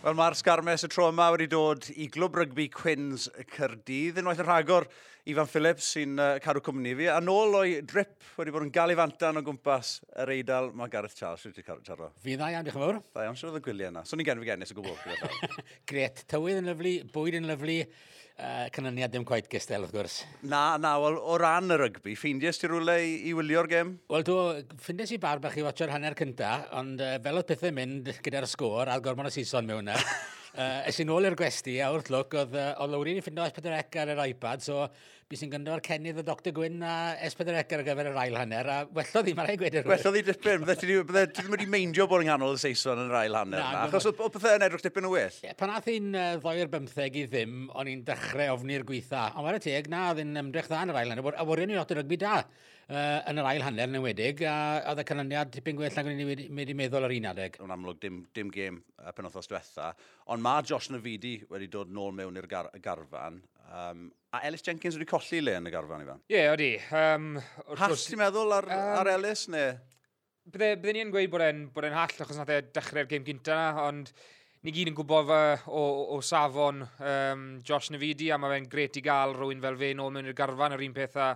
Wel mae'r sgarmes y tro yma wedi dod i glwb rygbi Cwyns y Cyrdydd. Unwaith yn rhagor, Ifan Phillips sy'n uh, cadw cwmni fi. A nôl o'i drip wedi bod yn gael ei fantan o gwmpas yr eidl, mae Gareth Charles wedi taro. Fi dda iawn, diolch yn fawr. Dda iawn, sy'n oedd y gwyliau yna. Swn i'n genfi genus o gwbl. Gret, tywydd yn lyflu, bwyd yn lyflu. Uh, canlyniad ddim gwaith gestel, wrth gwrs. Na, na, wel, o ran y rygbi, ffeindies ti rhywle i, i wylio'r gem? Wel, do, ffeindies i bar bach i watcho'r hanner cynta, ond uh, fel oedd pethau mynd gyda'r sgôr, a gormod o sison mewn e, yna, uh, es i nôl i'r gwesti, a wrth lwc, oedd, uh, oedd Lowrin i ffindio S4C ar yr iPad, so bu sy'n gyndor Cenydd y Dr Gwyn a S4C ar gyfer yr ail hanner, a wellodd hi, mae'n rhaid gwed i'r e Wellodd hi dipyn, bydde ti ddim wedi meindio bod yn nghanol y Saeson yn yr ail hanner na, achos oedd pethau yn edrych dipyn o well. Yeah, pan aeth hi'n uh, ddoi'r bymtheg i ddim, o'n i'n dechrau ofni'r gweitha, ond mae'r teg na oedd hi'n ymdrech dda yn yr ail hanner, a warion lot o rygbi da uh, yn yr ail hanner yn enwedig, a oedd y canlyniad tipyn gwell nag o'n i'n wedi meddwl ar un adeg. Yn amlwg, dim, dim gêm penwthos diwetha, ond mae Josh Nafidi wedi dod nôl mewn i'r gar garfan, Um, a Ellis Jenkins wedi colli le yn y garfan, Ifan? Ie, yeah, oeddi. Um, Hall ti'n meddwl ar, um, ar Ellis, neu? Bydde, bydde ni gweud bod e'n e hall, achos nath e dechrau'r game gynta na, ond ni gyd yn gwybod fe o, o, o safon um, Josh Navidi, a mae fe'n gret i gael rhywun fel fe nôl mewn i'r garfan, yr un peth a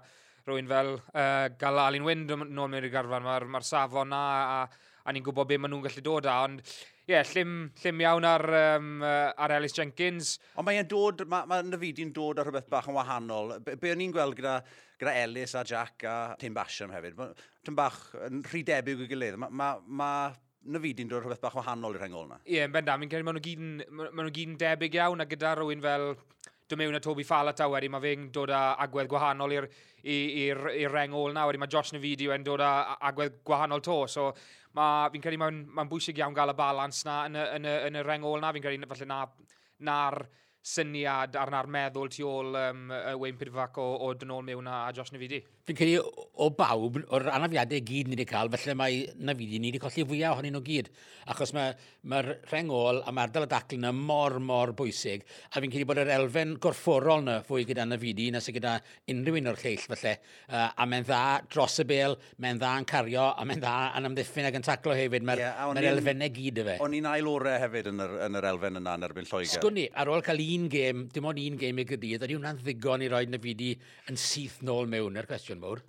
rhywun fel uh, gael Alun Wynd nôl mewn i'r garfan. Mae'r ma, safon na, a, a ni'n gwybod be maen nhw'n gallu dod â, ond ie, yeah, llym, llym iawn ar, um, ar Ellis Jenkins. Ond mae'n dod, mae, mae Nafidi'n dod ar rhywbeth bach yn wahanol. Be, be o'n i'n gweld gyda, gyda Ellis a Jack a Tim Basham hefyd, Tim bach yn rhy debyg i gilydd. Mae ma, ma, Nafidi'n fi di'n dod rhywbeth bach wahanol i'r hengol yna. Ie, yeah, yn bendam, mi'n credu maen nhw gyd yn debyg iawn a gyda rhywun fel dod mewn â Toby Falata wedi, mae fe'n dod â agwedd gwahanol i'r reng ôl na wedyn. Mae Josh Navidi wedyn dod â agwedd gwahanol to. So fi'n credu mae'n ma bwysig iawn gael y balans na yn y, yn y, yn y reng ôl na. Fi'n credu falle na'r na syniad a'r na'r meddwl tu ôl um, Wayne Pidfac o, o dynol mewn a Josh Navidi. Fi'n credu o bawb, o'r anafiadau gyd ni wedi cael, felly mae na fyddi ni wedi colli fwyaf ohonyn nhw gyd. Achos mae'r mae ma rhengol a mae'r dal y dacl yna mor, mor bwysig. A fi'n credu bod yr elfen gorfforol yna fwy gyda na fyddi nes y gyda unrhyw un o'r lleill felly. Uh, a mae'n dda dros y bel, mae'n dda yn cario, a mae'n dda yn amddiffyn ac yn taclo hefyd. Mae'r yeah, mae elfennau gyd y fe. O'n i'n ail orau hefyd yn yr, yn yr elfen yna yn erbyn Lloegr. Sgwni, ar ôl cael un gêm, dim ond un gêm i gydydd, ydy hwnna'n ddigon i roi na fyddi yn syth nôl mewn, er cwestiwn bachgen mawr.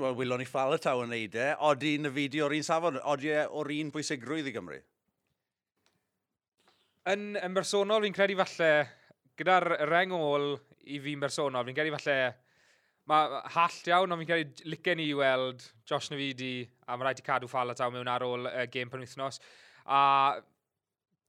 Wel, wylwn ni ffal y taw yn neud e. Odi yn y fideo o'r un safon, odi e o'r un bwysigrwydd i Gymru? Yn, yn bersonol, fi'n credu falle, gyda'r reng ôl i fi'n bersonol, fi'n credu falle, mae hall iawn, ond fi'n credu licen i weld Josh Navidi, a mae rhaid i cadw ffal y taw mewn ar ôl uh, gêm penwythnos. A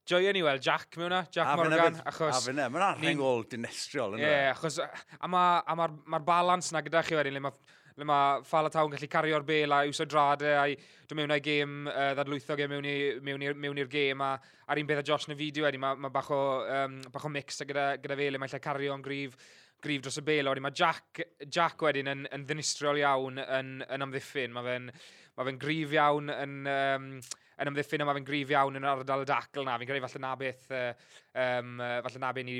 joio ni weld Jack mewn Jack a Morgan. Achos, a fyna, mae'n arhen gol dinestriol. E? Ie, yeah, achos, a mae'r ma, ma, ma balans na gyda chi wedyn, le mae le mae Falataw yn gallu cario'r bel a iwsio drade a dwi'n mewn i'r gêm uh, ddadlwythog e mewn i'r gêm a ar un beth a Josh na fideo wedi, mae ma bach, o, um, bach o mix gyda, gyda fe le mae'n lle cario'n grif grif dros y bel, oedden mae Jack, Jack wedyn yn, yn ddinistriol iawn yn, yn amddiffyn, mae fe'n ma fe grif iawn yn, um, yn ymddiffyn yma fe'n grif iawn yn ardal y dacl na. Fi'n credu falle na beth, uh, um, falle na beth ni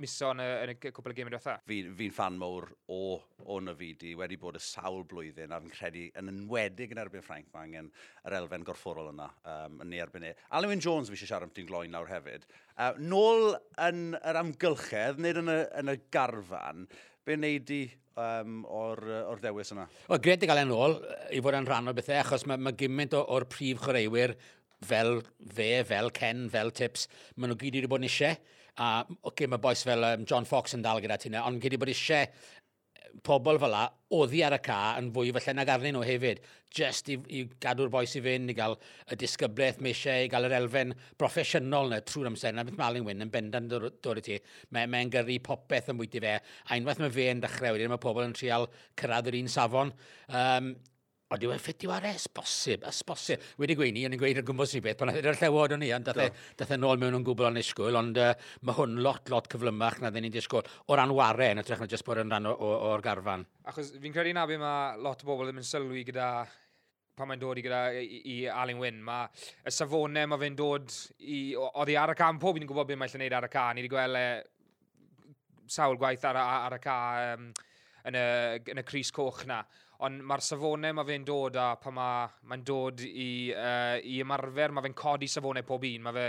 miso yn y, yn y cwpl o gymryd diwetha. Fi'n fi fan mawr o, o Nafidi wedi bod y sawl blwyddyn a fi'n credu yn enwedig yn erbyn Frank mae angen yr elfen gorfforol yna um, yn ei erbyn e. Alwyn Jones fi eisiau siarad am ti'n gloi nawr hefyd. Uh, nôl yn yr amgylchedd, nid yn y, yn y garfan, be wneud di um, o'r, or ddewis yna? O, gred i gael e'n ôl i fod yn rhan o bethau, achos mae, mae gymaint o'r prif chwaraewyr fel fe, fel Ken, fel Tips, maen nhw gyd wedi bod yn eisiau. A, okay, mae boes fel um, John Fox yn dal gyda ti ond gyd wedi bod eisiau pobl fel la, oddi ar y ca yn fwy falle nag arnyn nhw hefyd, just i, i gadw'r boes i fynd, i gael y disgyblaeth mae eisiau, i gael yr elfen proffesiynol na trwy'r amser, na beth Malin Wyn yn bendan dod i ti, mae'n mae gyrru popeth yn bwyty fe, a unwaith mae fe yn dechrau wedyn, mae pobl yn trial cyrraedd yr un safon. Um, Ond yw e ffit i war es bosib, es bosib. Wedi gweini o'n i'n gweud yn gwmpas i beth, pan oedd edrych llewod o'n i, ond e- dath e nôl mewn yn gwbl o'n isgwyl, ond uh, mae hwn lot, lot cyflymach na ddyn ni'n disgwyl o ran ware yn ytrach na jyst bod yn rhan o'r garfan. Achos fi'n credu na be mae lot o bobl ddim yn sylwi gyda pan mae'n dod i gyda i, i Alun Wyn, mae y safonau mae fe'n dod i... Oedd hi ar y can, pob i'n gwybod beth mae'n lle wneud ar y can. Ni wedi gweld e, sawl gwaith ar, ar, ar y ca um, yn, y, yn y Cris Coch na ond mae'r safonau mae fe'n dod a pa mae'n ma dod i, uh, i ymarfer, mae fe'n codi safonau pob un, mae fe,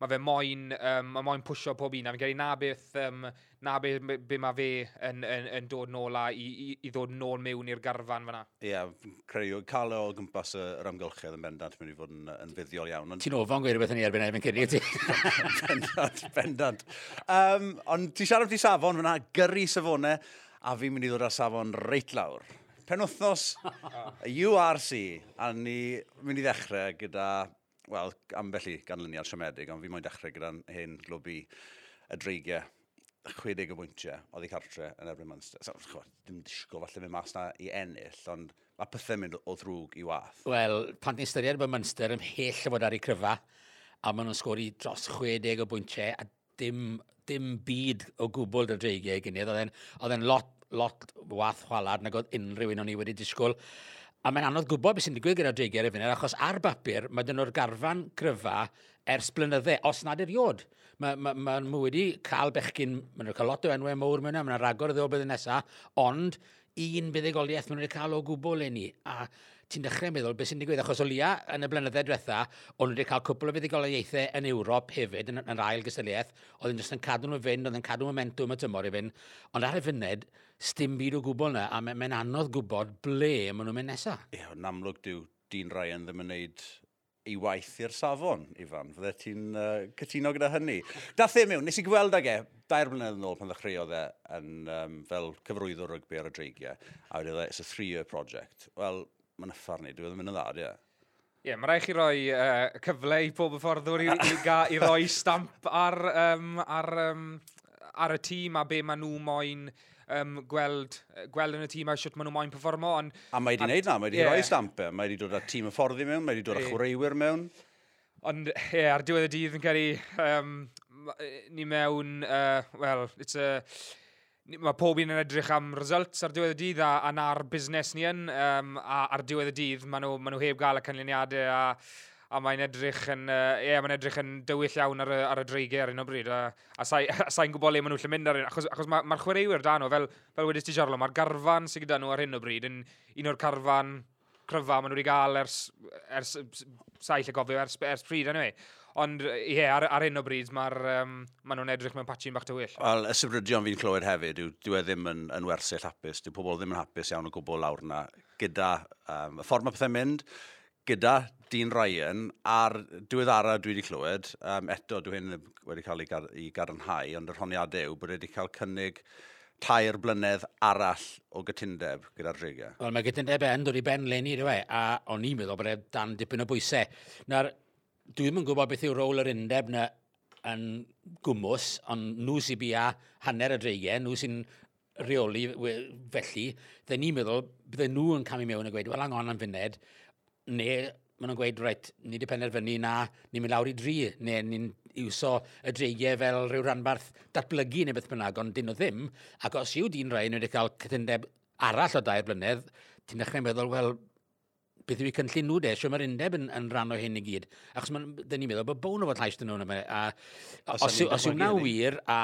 ma fe moyn, um, ma moyn pwysio pob un, a fe'n gyrru na beth, um, na beth be, mae fe yn, yn, yn, dod nôl a i, i, i ddod nôl mewn i'r garfan fyna. Ie, yeah, creu, cael o gwmpas yr amgylchedd yn bendant mynd i fod yn, yn fuddiol iawn. Ond... Ti'n ofon gweir beth yn ei erbyn efo'n cynnig ti? bendant, bendant. Um, ond ti siarad ti safon fyna, gyrru safonau, a fi'n mynd i ddod â safon reit lawr penwthos URC, a ni mynd i ddechrau gyda, wel, ambell i ganlyniad siomedig, ond fi moyn dechrau gyda'n hen glwbi y dreigiau 60 o bwyntiau oedd ei cartre yn erbyn Munster. So, chwa, dim disgo falle mynd mas na i ennill, ond mae pethau mynd o ddrwg i wath. Wel, pan ni'n styried bod Munster ymhell o fod ar ei cryfa, a maen nhw'n sgori dros 60 o bwyntiau, a dim, dim byd o gwbl dy dreigiau i gynnydd. Oedd e'n lot lot wath chwalad nag oedd unrhyw un o'n i wedi disgwyl. A mae'n anodd gwybod beth sy'n digwydd gyda dreigiau efo'n achos ar bapur mae dyn nhw'r garfan cryfa ers blynydde, os nad eriod. Mae ma, ma nhw wedi cael bechgyn, mae nhw'n cael lot o enwau mowr mewn, e, mae nhw'n ragor o ddeo bydd nesaf, ond un buddigoliaeth mae nhw wedi cael o gwbl i ni. A ti'n dechrau meddwl beth sy'n digwydd, achos o lia yn y blynyddoedd diwetha, o'n nhw wedi cael cwbl o fuddigoliaethau yn Ewrop hefyd, yn, yn ail gysyliaeth, oedd yn jyst yn cadw nhw fynd, oedd yn cadw momentum y tymor i fynd, ond ar y funed, stim byd o gwbl yna, a mae'n mae anodd gwybod ble maen nhw'n mynd nesaf. Ie, yeah, yn amlwg diw, Dean Ryan ddim yn neud ei waith i'r safon, Ifan. Fydde ti'n uh, cytuno gyda hynny. Dath e mewn, nes i gweld ag e, dair blynedd yn ôl pan ddechreuodd e yn, um, fel cyfrwyddwr rygbi ar y dreigiau, a wedi dweud, e, it's a three-year project. Wel, mae'n uffarn ni, dwi'n e mynd yn dda, ie. Ie, yeah, mae rhaid chi roi uh, cyfle i pob yfforddwr i, i, ga, i roi stamp ar, um, ar, um, ar y tîm a be maen nhw moyn um, gweld, gweld yn y tîm a siwt maen nhw moyn performo. On, a mae wedi gwneud na, mae wedi yeah. rhoi stamp e. Mae wedi dod â tîm y fforddi mewn, mae wedi dod â chwaraewyr mewn. Ond, ie, yeah, ar diwedd y dydd yn cael ei... Um, ni mewn, uh, well, it's a mae pob un yn edrych am results ar diwedd y dydd a, a na'r busnes ni yn, um, a ar diwedd y dydd maen nhw, maen nhw heb gael y canlyniadau a, a mae'n edrych yn, uh, yeah, mae'n edrych yn dywyll iawn ar y, ar y dreigau ar un o bryd a, a sa'n sai gwybod le maen nhw'n lle mynd ar un, achos, achos mae'r ma, chwaraewyr dan nhw, fel, fel wedi ti Jarlo, mae'r garfan sydd gyda nhw ar hyn o bryd yn un o'r carfan cryfa maen nhw wedi gael ers, ers, ers saill y gofio ers, ers pryd anyway. Ond ie, yeah, ar, ar hyn o bryd mae'r um, ma nhw'n edrych mewn patchyn bach tywyll. Wel, y sefrydion fi'n clywed hefyd yw dwi e ddim yn, yn wersyll hapus. Dwi pobl ddim yn hapus iawn o gwbl lawr yna gyda um, y ffordd mae pethau mynd, gyda Dean Ryan a'r diweddara dwi wedi clywed, um, eto dwi hyn wedi cael ei, gar, ei gadarnhau, ond yr honiadau yw bod wedi cael cynnig tair blynedd arall o gytundeb gyda'r dreigiau. Wel, mae gytundeb e yn dod i ben leni, dwi we, a o'n i'n meddwl bod e dan dipyn o bwysau. Na'r dwi ddim yn gwybod beth yw rôl yr undeb na yn gwmws, ond nhw sy'n bia hanner y dreigiau, nhw sy'n reoli felly, dde ni'n meddwl bydde nhw yn camu mewn a gweud, wel angon am funed, neu maen nhw'n gweud, reit, ni wedi penderfynu na, ni'n mynd lawr i dri, neu ni'n iwso y dreigiau fel rhyw ranbarth datblygu neu beth bynnag, ond dyn nhw ddim, ac os yw dyn rhaid, nhw wedi cael cytundeb arall o dair blynedd, ti'n dechrau meddwl, wel, beth yw eu cynllun nhw de, sio mae'r undeb yn, yn rhan o hyn i gyd. Achos mae'n, dyn ni'n meddwl bod bown o fod llais dyn nhw'n yma. A, os, os yw na wir a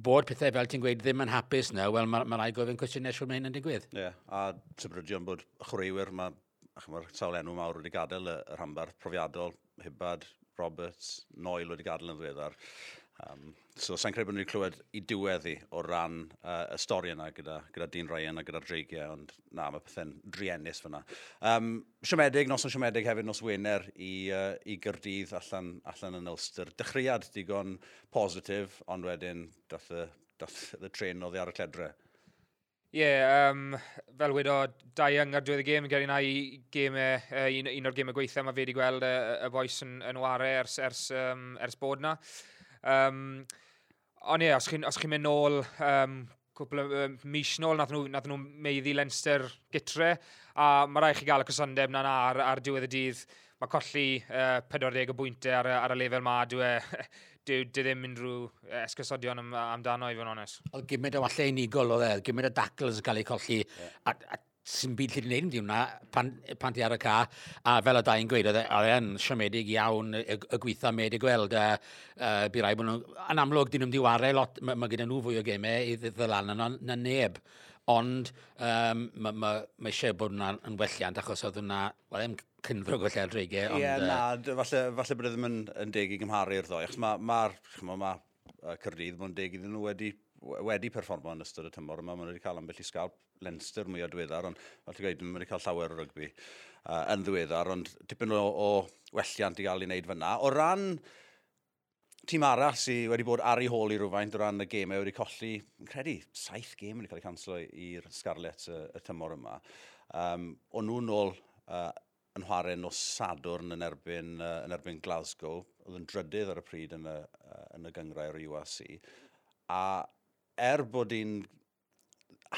bod pethau fel ti'n gweud ddim yn hapus na, wel mae ma rai gofyn cwestiwn nesio mae hyn yn digwydd. Ie, yeah, a tybrydion bod chwaraewyr mae mae'r sawl enw mawr wedi gadael y, y rhambarth profiadol, Hibbad, Roberts, Noel wedi gadael yn ddiweddar. Um, so, sa'n credu bod ni'n clywed i diweddi o ran uh, y stori yna gyda, gyda Dean Ryan a gyda'r dreigiau, ond na, mae pethau'n driennus fyna. Um, siomedig, nos o'n siomedig hefyd, nos Wener i, uh, i Gyrdydd allan, allan yn Ulster. Dechreuad digon positif, ond wedyn dath y, dath y tren oedd ar y cledre. Ie, yeah, um, fel wedo, dau yng ar diwedd y gêm, gyda na i gemau, uh, un, un o'r gemau gweithio, mae fe wedi gweld y, y boes yn, yn ware ers, ers, um, ers bod na. Um, ond ie, os chi'n chi, mynd nôl um, cwpl o um, mis nôl, nath nhw, nath nhw meiddi Leinster gytre, a mae rai chi gael y cysondeb na'n ar, ar diwedd y dydd. Mae colli uh, 40 o bwyntau ar, ar y lefel ma, dwi, dwi, dwi ddim unrhyw esgysodion am, amdano i fod yn onest. Oedd gymryd o walle unigol o dde, gymryd o dacl yn cael ei colli, yeah. a, a sy'n byd lle ni'n neud yn diwna pan, pan ti ar y ca a fel y dau'n gweud, e, oedd e'n siomedig iawn y, y gweitha med i gweld a, a bu rai bod nhw yn amlwg dyn nhw'n diware lot, mae ma gyda nhw fwy o gemau i ddylan lan yna na neb ond um, mae ma, ma eisiau bod hwnna'n yn welliant achos oedd hwnna, wel ddim cyndro gwella dreigiau. Ie, yeah, na, falle, falle bod e ddim yn, yn deg i gymharu'r i'r ddoi, achos mae'r ma, ma, ma, ma, Cyrdydd, mae'n deg iddyn nhw wedi wedi perfformo yn ystod y tymor yma. Maen nhw wedi cael ambell i sgalp Leinster mwy o ddiweddar, ond fel ti'n gweud, maen nhw wedi cael llawer o rygbi uh, yn ddiweddar, ond dipyn o, o welliant i gael ei wneud fyna. O ran tîm arall sydd wedi bod ar ei hôl i rhywfaint o ran y gemau wedi colli, yn credu, saith gem wedi cael ei canslo i'r Scarlett y, y tymor yma. Um, o'n nhw'n ôl uh, yn chwarae nos Sadwrn yn erbyn, uh, yn erbyn Glasgow, oedd yn drydydd ar y pryd yn y, uh, yn y gyngrau o'r UAC, a er bod hi'n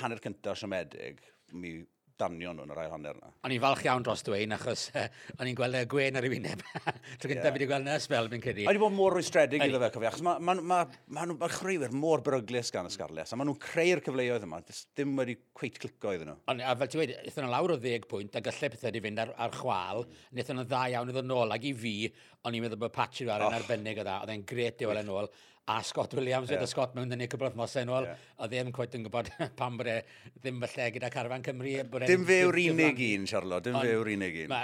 hanner cyntaf siomedig, mi danio nhw yn y rai hanner yna. O'n i'n falch iawn dros dweud, achos uh, o'n i'n gweld y gwen ar ei wyneb. Tro gyntaf yeah. fi wedi gweld yna ysbel, fi'n credu. O'n i bod mor rwystredig iddo fe, cofio, achos mae ma, ma, ma, ma, ma chreuwyr mor beryglis gan y Scarlets, a maen nhw'n creu'r cyfleoedd yma, Dys dim wedi cweit clico iddyn nhw. On, a fel ti'n dweud, eithon nhw lawr o ddeg pwynt, a gallai pethau wedi fynd ar, ar chwal, mm. eithon nhw dda iawn iddo nôl, ac i fi, o'n i'n meddwl bod patch ar yn oh. arbennig o dda, oedd e'n gret i weld e yn ôl a Scott Williams yeah. oedd y Scott mewn dynnu ei cybrodd mosau yn ôl, yeah. a ddim cwet yn gwybod pam bod e ddim falle gyda Carfan Cymru. Bod dim fe yw'r unig un, Charlotte, dim fe yw'r unig un.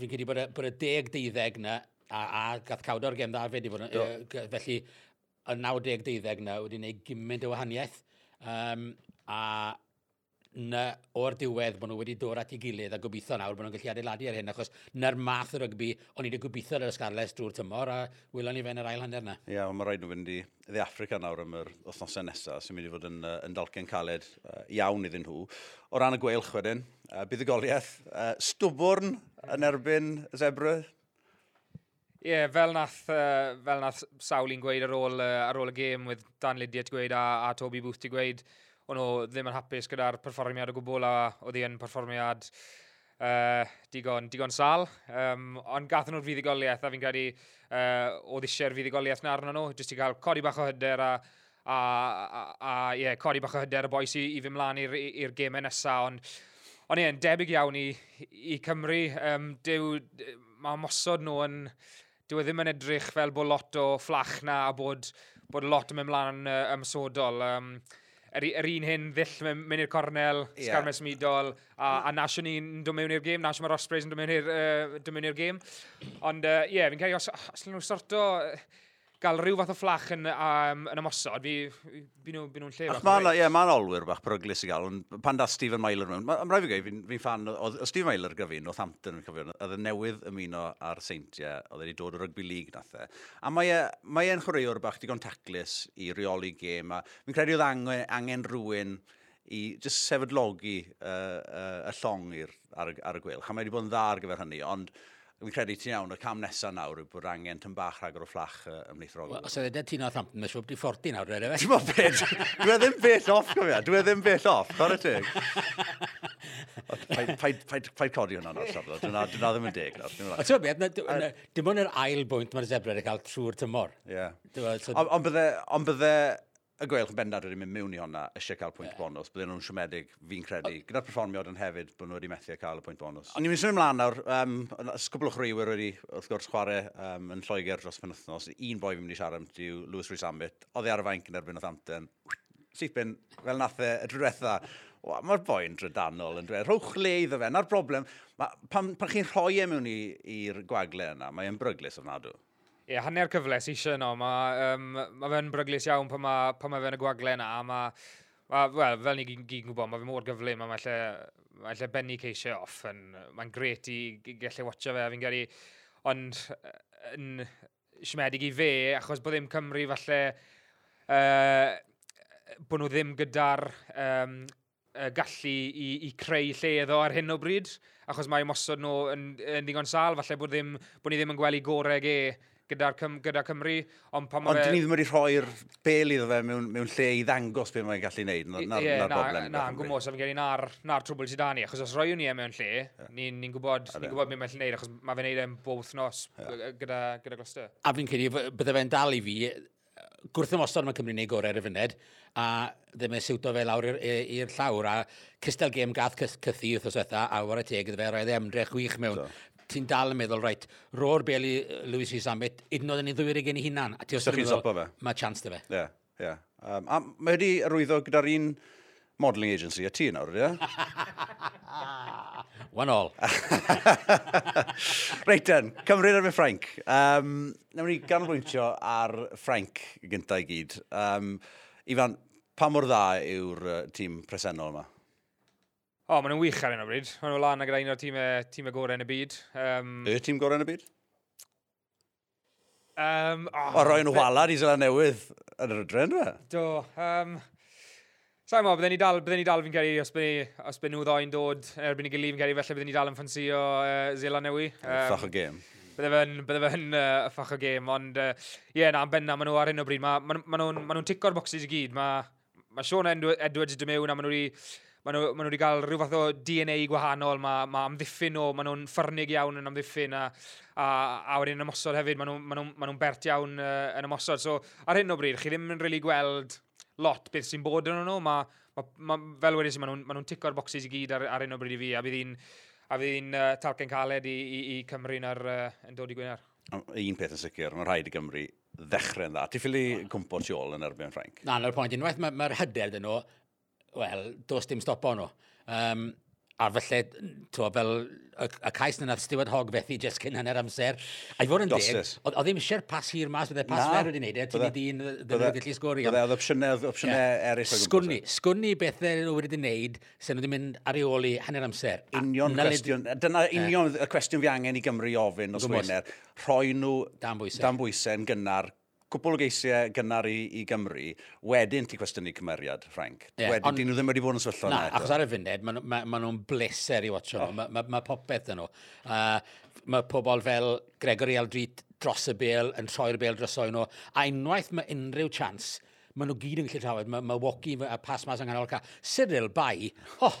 Fi'n credu bod bod y deg deuddeg na, a, a gath cawdo'r gem dda fe wedi bod, e, felly y 90 deuddeg na wedi gwneud gymaint o wahaniaeth. Um, a na o'r diwedd bod nhw wedi dod at ei gilydd a gobeithio nawr bod nhw'n gallu adeiladu ar hyn, achos na'r math o rygbi o'n i wedi gobeithio ar y Scarlett drwy'r tymor a wylon ni fe yn yr ail hanner na. Ie, yeah, mae rhaid nhw fynd i dde Africa nawr am yr wythnosau nesaf sy'n mynd i fod yn, uh, yn dalcen caled uh, iawn iddyn nhw. O ran y gweilch wedyn, uh, buddigoliaeth, uh, stwbwrn yn erbyn y zebra, Ie, yeah, fel nath, uh, fel nath Sawl i'n gweud ar ôl, uh, ar ôl y gêm, with Dan Lydiat gweud a, a Toby Booth ti gweud, o'n nhw ddim yn hapus gyda'r perfformiad o gwbl a oedd hi yn perfformiad uh, digon, digon sal. Um, ond gath nhw'r fuddigoliaeth a fi'n credu uh, oedd eisiau'r fuddigoliaeth na arno nhw, jyst i gael codi bach o hyder a a, a, a yeah, codi bach o hyder y boes i, i fy mlaen i'r gemau nesaf. Ond Ond ie, debyg iawn i, i Cymru. Um, dyw, mae mosod nhw yn... Dyw e ddim yn edrych fel bod lot o fflach na a bod, bod lot yn mynd mlaen uh, ymsodol. Um, yr, yr un hyn ddill mewn mynd i'r cornel, yeah. Scarmes midol, a, a Nash o'n i'n dod mewn i'r gêm, Nash mae'r Ospreys yn dod mewn i'r uh, gêm. Ond, ie, uh, yeah, fi'n cael os, os nhw'n sorto... Uh, gael rhyw fath o fflach yn, um, yn ymosod, fi, fi nhw'n nhw lle. Ac mae'n yeah, ma olwyr bach bryglis i gael, ond pan da Stephen Myler mewn, mae'n rhaid fi gael, fi'n fi fan, oedd Stephen Myler gyda fi, Northampton, fi'n cofio, oedd y newydd ymuno ar seintiau, oedd wedi dod o rygbi lig nath e. A mae'n e, mae e'n chwaraewr bach digon taclis i reoli gêm, a fi'n credu oedd angen, angen rhywun i just sefydlogi uh, uh, y llong ar, ar y gwyl. A mae wedi bod yn dda ar gyfer hynny, ond Fi'n credu ti'n iawn, y cam nesaf nawr yw bod angen tyn bach rhag o'r fflach uh, ymlaethrol. Os oedd edrych ti'n oedd Hampton, mae siwb di fforti nawr, rhaid e fe? Ti'n bod beth? Dwi ddim bell off, cofio, Dwi e ddim bell off, chwer y teg. Paid codi hwnna nawr, saflo. Dyna ddim yn deg nawr. O ti'n beth, dim ond yr ail bwynt mae'r zebra wedi cael trwy'r tymor. Ie. Ond bydde, y gweilch yn bendant wedi mynd mewn i honna eisiau cael pwynt yeah. bonus, bydden nhw'n siomedig, fi'n credu. O... Gyda'r perfformiad yn hefyd, bod nhw wedi methu a cael y pwynt bonus. Ond ni'n mynd symud ymlaen nawr, um, ysgwblwch rhywir wedi, wrth gwrs, chwarae um, yn Lloegr dros penwthnos. Un boi fi'n mynd i siarad am yw Lewis Rhys Ambit. Oedd e ar y fainc yn erbyn o Thanten. Syth bin, fel nath e, y drwetha. Mae'r boi'n drydanol yn dweud, rhowch le iddo fe, na'r broblem, Ma, pan, pan chi'n rhoi e mewn i'r gwagle yna, mae'n bryglis ofnadw. Ie, yeah, hanner cyfle sy'n eisiau yno. Mae um, ma fe'n bryglis iawn pan mae ma, ma fe'n y gwagle yna. Mae, ma, well, fel ni gyd yn gwybod, mae fe mor gyflym a mae lle, mae lle benni ceisio off. Mae'n gret i gallu watcha fe fi'n gyrru. Ond yn siomedig i fe, achos bod ddim Cymru falle... Uh, bod nhw ddim gyda'r um, gallu i, i creu lle iddo ar hyn o bryd, achos mae mosod nhw yn, yn ddigon sal, falle bod, ddim, bod ni ddim yn gwely goreg e gyda'r Cym, gyda Cymru. Ond pan Ond fe... dyn ni ddim wedi rhoi'r bel iddo fe mewn, mewn lle i ddangos beth mae'n gallu gwneud. Na'r na, yeah, na, broblem. Na, yn gwmwys, am gen i na'r, nar trwbl sydd da ni. Achos os roiwn ni e mewn lle, yeah. ni'n ni gwybod, ni gwybod beth mae'n gallu gwneud, achos mae fe'n gwneud e'n bob thnos yeah. gyda, gyda Gloucester. A fi'n credu, bydde fe'n dal i fi, gwrth ymosod mae Cymru'n ei gorau ar y funed, a ddim yn siwto fe lawr i'r llawr, a cystal gêm gath cythu wrth os wetha, a war y teg, fe roedd e emdrech wych mewn. So ti'n dal yn meddwl, reit, ro'r beli Lewis Rhys Ambit, hyd yn oed yn ei ddwyr i gen i hunan. A ti os ti'n fe. mae chance dy fe. Ie, yeah, ie. Yeah. Um, a mae wedi arwyddo gyda'r un modelling agency a ti nawr, ie? One all. Reit den, Cymru ar fy Ffrainc. Um, Nawr ni ganolbwyntio ar Ffrainc gyntaf i gyd. Um, Ifan, pa mor dda yw'r uh, tîm presennol yma? O, maen nhw'n wych ar hyn o bryd. Maen nhw'n lan ag un o'r tîmau tîm gorau yn y byd. Um, y tîm gorau yn y byd? Um, oh, o, roi nhw wala i zela Newydd yn yr ydren, dwe? Do. Um, Sa'n mo, bydden ni dal, bydden ni dal fi'n cael os bydden, os bydden nhw ddoi'n dod erbyn i gilydd, fi'n cael felly bydden ni dal yn ffansi o uh, zela Newydd. Um, Ffach o gêm. Bydde fe'n bydde fe uh, ffach o gêm, ond ie, uh, yeah, na, benna, maen nhw ar hyn o bryd. Maen ma, ma nhw'n ma nhw ticio'r bocsys i gyd. Mae ma Sean Edwards wedi mewn a maen nhw wedi maen nhw, maen nhw wedi cael rhyw fath o DNA gwahanol, mae ma amddiffyn nhw, maen nhw'n ffyrnig iawn yn amddiffyn, a, a, a wedyn yn ymosod hefyd, maen nhw'n nhw, nhw bert iawn uh, yn ymosod. So, ar hyn o bryd, chi ddim yn really gweld lot beth sy'n bod yn nhw, mae, ma, ma, fel wedi wedyn, maen nhw'n nhw, nhw ticio'r bocsys i gyd ar, ar hyn o bryd i fi, a bydd hi'n a bydd hi'n uh, talcen caled i, i, i Cymru ar, uh, yn dod i Gwynar. Un peth yn sicr, mae rhaid i Gymru ddechrau'n dda. Ti ffili cwmpo tu ôl yn erbyn Ffrainc? Na, na'r pwynt unwaith mae'r ma hyder dyn nhw, wel, does dim stop o'n nhw. Um, a felly, twa, fel y, y cais na nath Stewart Hogg fethu just cyn hanner amser. A i fod yn deg, oedd ddim eisiau'r pas hir mas, bydde pas fer wedi'i neud e, ti'n ei dyn ddim yn gallu sgori. Bydde oedd opsiynau, opsiynau yeah. eraill. E. Sgwni, sgwni bethau nhw wedi wneud, sy'n wedi mynd ar ei ôl i hanner amser. Union cwestiwn, dyna union y cwestiwn fi angen i Gymru ofyn os Wener. Rhoi nhw dan bwysau yn gynnar cwbl o geisiau gynnar i, i Gymru, wedyn ti cwestiynu cymeriad, Frank. Yeah, wedyn, on... dyn nhw ddim wedi bod yn sefyllfa na. Achos ar y funud, maen ma, ma nhw'n bleser i watcho oh. nhw. Mae ma, ma popeth yn nhw. Uh, mae pobl fel Gregory Aldrit dros y bel, yn troi'r bel dros drosoe nhw. A unwaith mae unrhyw chance, maen nhw gyd yn gallu trafod. Mae ma Woki a pas mas yng nghanol ca. Cyril Bai, oh,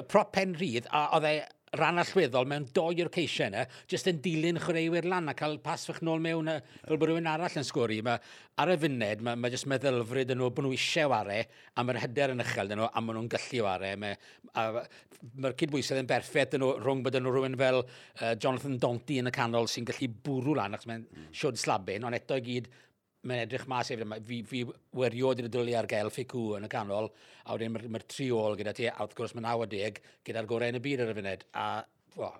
prop pen rydd, a oedd e ran allweddol mewn doi o'r ceisiau yna, jyst yn dilyn chwaraewyr lan a cael pas fach nôl mewn a, fel bod rhywun arall yn sgwri. Ma, ar y funed, mae, ma jyst meddylfryd yn nhw bod nhw eisiau ware, a mae'r hyder yn uchel nhw, a maen nhw'n gallu ware. Mae'r ma cydbwysedd yn berffaith yn nhw, rhwng bod nhw rhywun fel uh, Jonathan Donty yn y canol sy'n gallu bwrw lan, achos mae'n mm. siwrd slabyn, ond eto i gyd, mae'n edrych mas efo, fi, fi weriod i'r dwlu ar gael ffigw yn y canol, a wedyn mae'r ma tri ôl gyda ti, a wrth gwrs mae 90 gyda'r gorau yn y byd ar y funud, a o,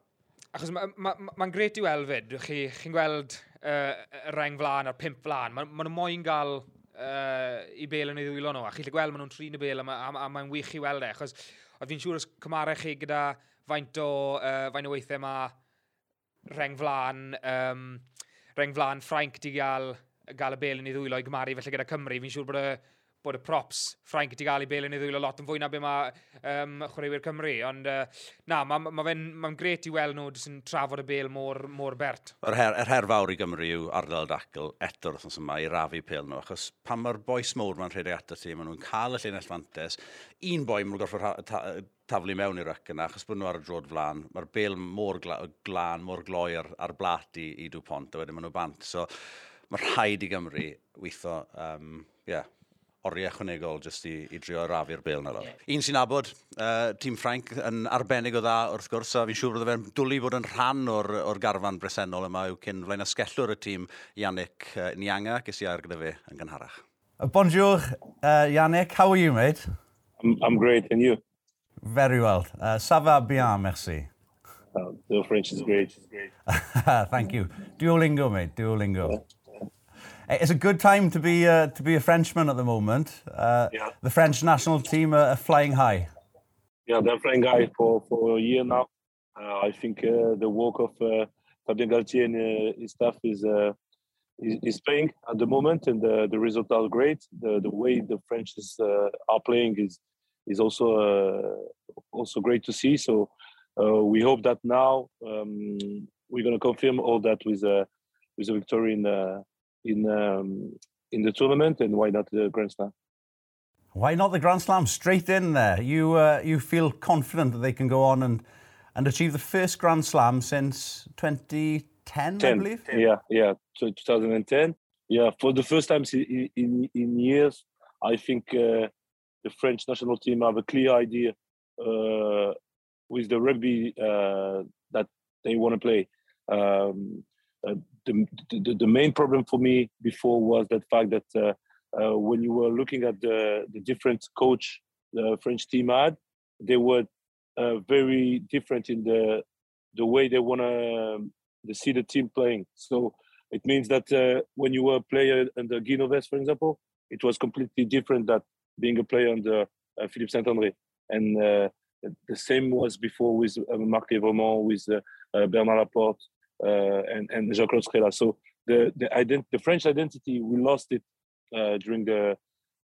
Achos mae'n ma, ma, ma gret i weld fyd, chi, chi'n gweld uh, y reng flan a'r pimp flan, maen ma nhw moyn gael uh, i bel yn ei ddwylo nhw, a chi'n gweld maen nhw'n trin y bel, a, ma, a, a mae'n wych i weld e, achos oedd fi'n siŵr os cymarau chi gyda faint o, uh, faint o weithiau mae reng flan, um, reng flan Ffrainc di gael gael y bel yn ei ddwylo i gymaru felly gyda Cymru. Fi'n siŵr bod y, bod y props Ffrainc wedi gael ei bel yn ei ddwylo lot yn fwy na be mae um, chwaraewyr Cymru. Ond uh, na, mae'n ma, ma, fe, ma gret i weld nhw yn trafod y bel mor, mor bert. Yr her, er her fawr i Gymru yw ardal dacl eto'r wrthnos yma i rafu pel nhw. Achos pan mae'r boes mowr ma'n rhedeg ato ti, maen nhw'n cael y llinell fantes. Un boi mae'n gorfod taflu mewn i'r ac yna, achos bod nhw ar y drod flan, mae'r bel mor glan, mor gloi ar, ar blat i, i Dwpont, a wedyn maen nhw bant. So, mae rhaid i Gymru weithio um, yeah, oriau ychwanegol jyst i, i drio rafu'r bel na roedd. Un sy'n abod, uh, tîm Ffrainc yn arbennig o dda wrth gwrs, a fi'n siŵr bod fe'n dwlu bod yn rhan o'r, or garfan bresennol yma yw cyn flaen asgellwr y tîm Ianic uh, Nianga, ges i ar gyda fe yn gynharach. Bonjour, uh, Yannick, how are you, mate? I'm, I'm great, and you? Very well. Uh, ça va bien, merci. Uh, the French is great. Is great. Thank you. Duolingo, mate, Duolingo. Yeah. It's a good time to be uh, to be a Frenchman at the moment. Uh, Yeah. The French national team are, flying high. Yeah, they're flying high for, for a year now. Uh, I think uh, the work of uh, Fabien Galtier and uh, his staff is, uh, is is paying at the moment, and the, the results are great. The the way the French is, uh, are playing is is also uh, also great to see. So uh, we hope that now um, we're going to confirm all that with a with a victory in uh, in um, in the tournament, and why not the Grand Slam? Why not the Grand Slam straight in there? You uh, you feel confident that they can go on and and achieve the first Grand Slam since 2010, I believe. Yeah, yeah, so 2010. Yeah, for the first time in in, in years, I think uh, the French national team have a clear idea uh, with the rugby uh, that they want to play. Um, uh, the, the the main problem for me before was that fact that uh, uh, when you were looking at the the different coach the French team had, they were uh, very different in the the way they want to um, see the team playing. So it means that uh, when you were a player under Guy Novès, for example, it was completely different than being a player under uh, Philippe Saint-André. And uh, the same was before with Marc Lévremont, with Bernard Laporte, Uh, and, and Jean-Claude. So the the, ident- the French identity, we lost it uh, during the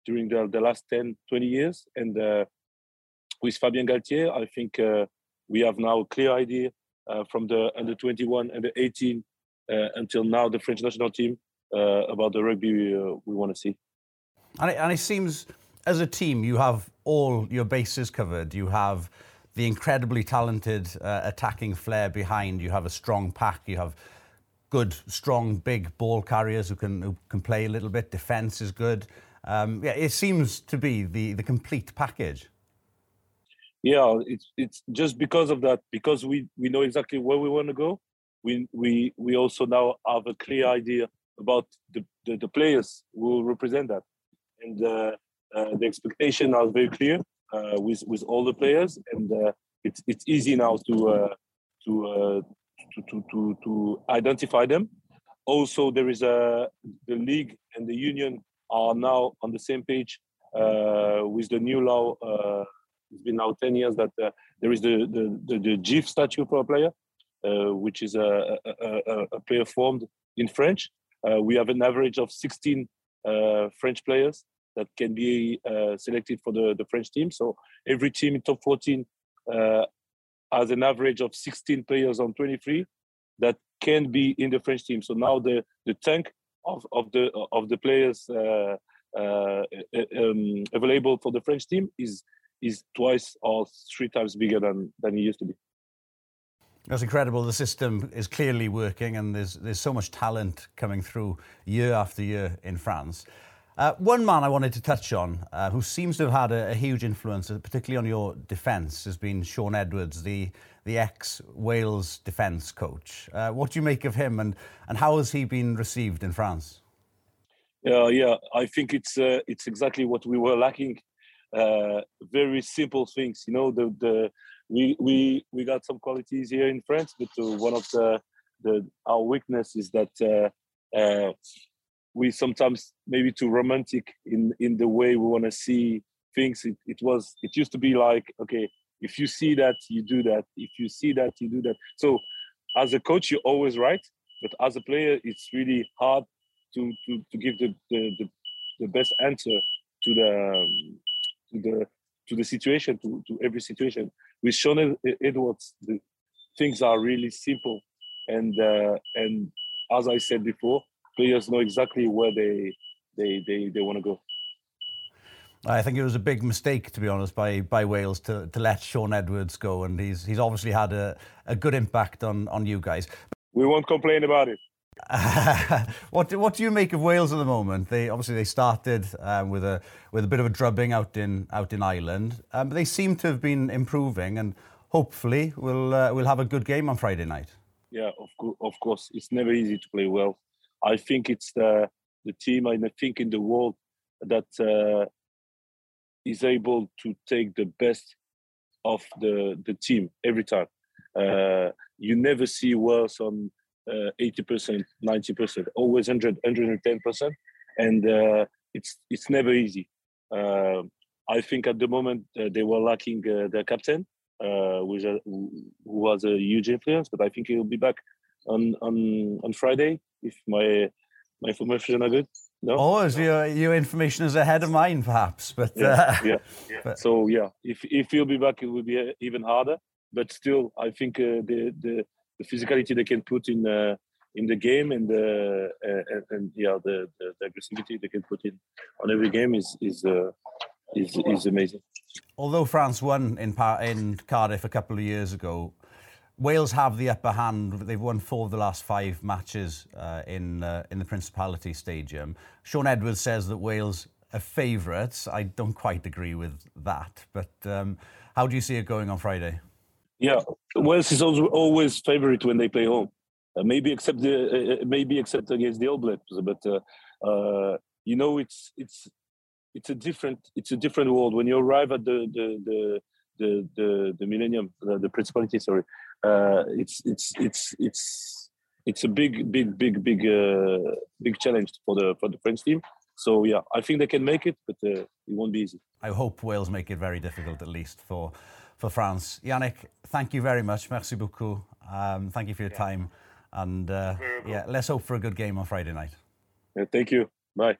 during the, the last 10, 20 years. And uh, with Fabien Galtier, I think we have now a clear idea from the under 21 and the 18 until now the French national team about the rugby we want to see. And it, and it seems as a team, you have all your bases covered. You have the incredibly talented uh, attacking flair behind. You have a strong pack. You have good, strong, big ball carriers who can who can play a little bit. Defense is good. Um, yeah, it seems to be the the complete package. Yeah, it's it's just because of that. Because we we know exactly where we want to go. We we we also now have a clear idea about the the, the players who will represent that, and. Uh, uh, the expectation are very clear Uh, with with all the players, and uh, it's it's easy now to uh, to, uh, to to to to identify them. Also, there is a the league and the union are now on the same page with the new law. it's been now 10 years that there is the, the, the, the GIF statute for a player, which is a, a, a, player formed in French. we have an average of 16 French players that can be uh, selected for the, the French team. So every team in top 14 uh, has an average of 16 players on 23 that can be in the French team. So now the, the tank of, of the of the players uh, uh um, available for the French team is is twice or three times bigger than than it used to be. That's incredible. The system is clearly working, and there's there's so much talent coming through year after year in France. Uh, one man I wanted to touch on, uh, who seems to have had a, a, huge influence, uh, particularly on your defence, has been Sean Edwards, the the ex Wales defence coach. Uh, what do you make of him, and and how has he been received in France? Yeah, yeah, I think it's uh, it's exactly what we were lacking. Uh, very simple things, you know. The the we we we got some qualities here in France, but one of the the our weakness is that we sometimes maybe too romantic in in the way we want to see things. It, it was it used to be like okay if you see that you do that. If you see that you do that. So as a coach you're always right but as a player it's really hard to to, to give the, the, the, the best answer to the um, to the to the situation to, to every situation. With Shaun Edwards the things are really simple. And uh, and as I said before players know exactly where they they they, they want to go. I think it was a big mistake, to be honest, by by Wales to, to let Shaun Edwards go, and he's he's obviously had a, a good impact on, on you guys. We won't complain about it. what what do you make of Wales at the moment? They obviously they started um, with a with a bit of a drubbing out in out in Ireland, um, but they seem to have been improving, and hopefully we'll uh, we'll have a good game on Friday night. Yeah, of, co- of course, it's never easy to play well. I think it's the the team I think in the world that uh, is able to take the best of the the team every time. Uh, you never see Wales on uh, 80%, 90%, always 100, 110%. And uh, it's it's never easy. Uh, I think at the moment uh, they were lacking uh, their captain, which, who was a huge influence, but I think he'll be back on, on, on Friday if my my information are good. No. Oh, no. your your information is ahead of mine, perhaps. But yeah, uh, yeah. yeah. But, so yeah, if if you'll be back, it will be uh, even harder. But still, I think uh, the the the physicality they can put in uh, in the game and the uh, and, and, yeah the, the, the aggressivity they can put in on every game is is uh, is is amazing. Although France won in in Cardiff a couple of years ago, Wales have the upper hand. They've won four of the last five matches uh, in uh, in the Principality Stadium. Sean Edwards says that Wales are favourites. I don't quite agree with that, but um, how do you see it going on Friday? Yeah, Wales is always favourite when they play home. Uh, maybe except the uh, uh, maybe except against the All Blacks, but uh, you know it's it's it's a different it's a different world when you arrive at the the the the the, the millennium the, the principality sorry uh, it's it's it's it's it's a big big big big uh, big challenge for the for the French team. So yeah I think they can make it but uh, it won't be easy. I hope Wales make it very difficult at least for for France. Yannick thank you very much. Merci beaucoup. Um, thank you for your yeah. time. And uh, yeah let's hope for a good game on Friday night. Yeah, thank you. Bye.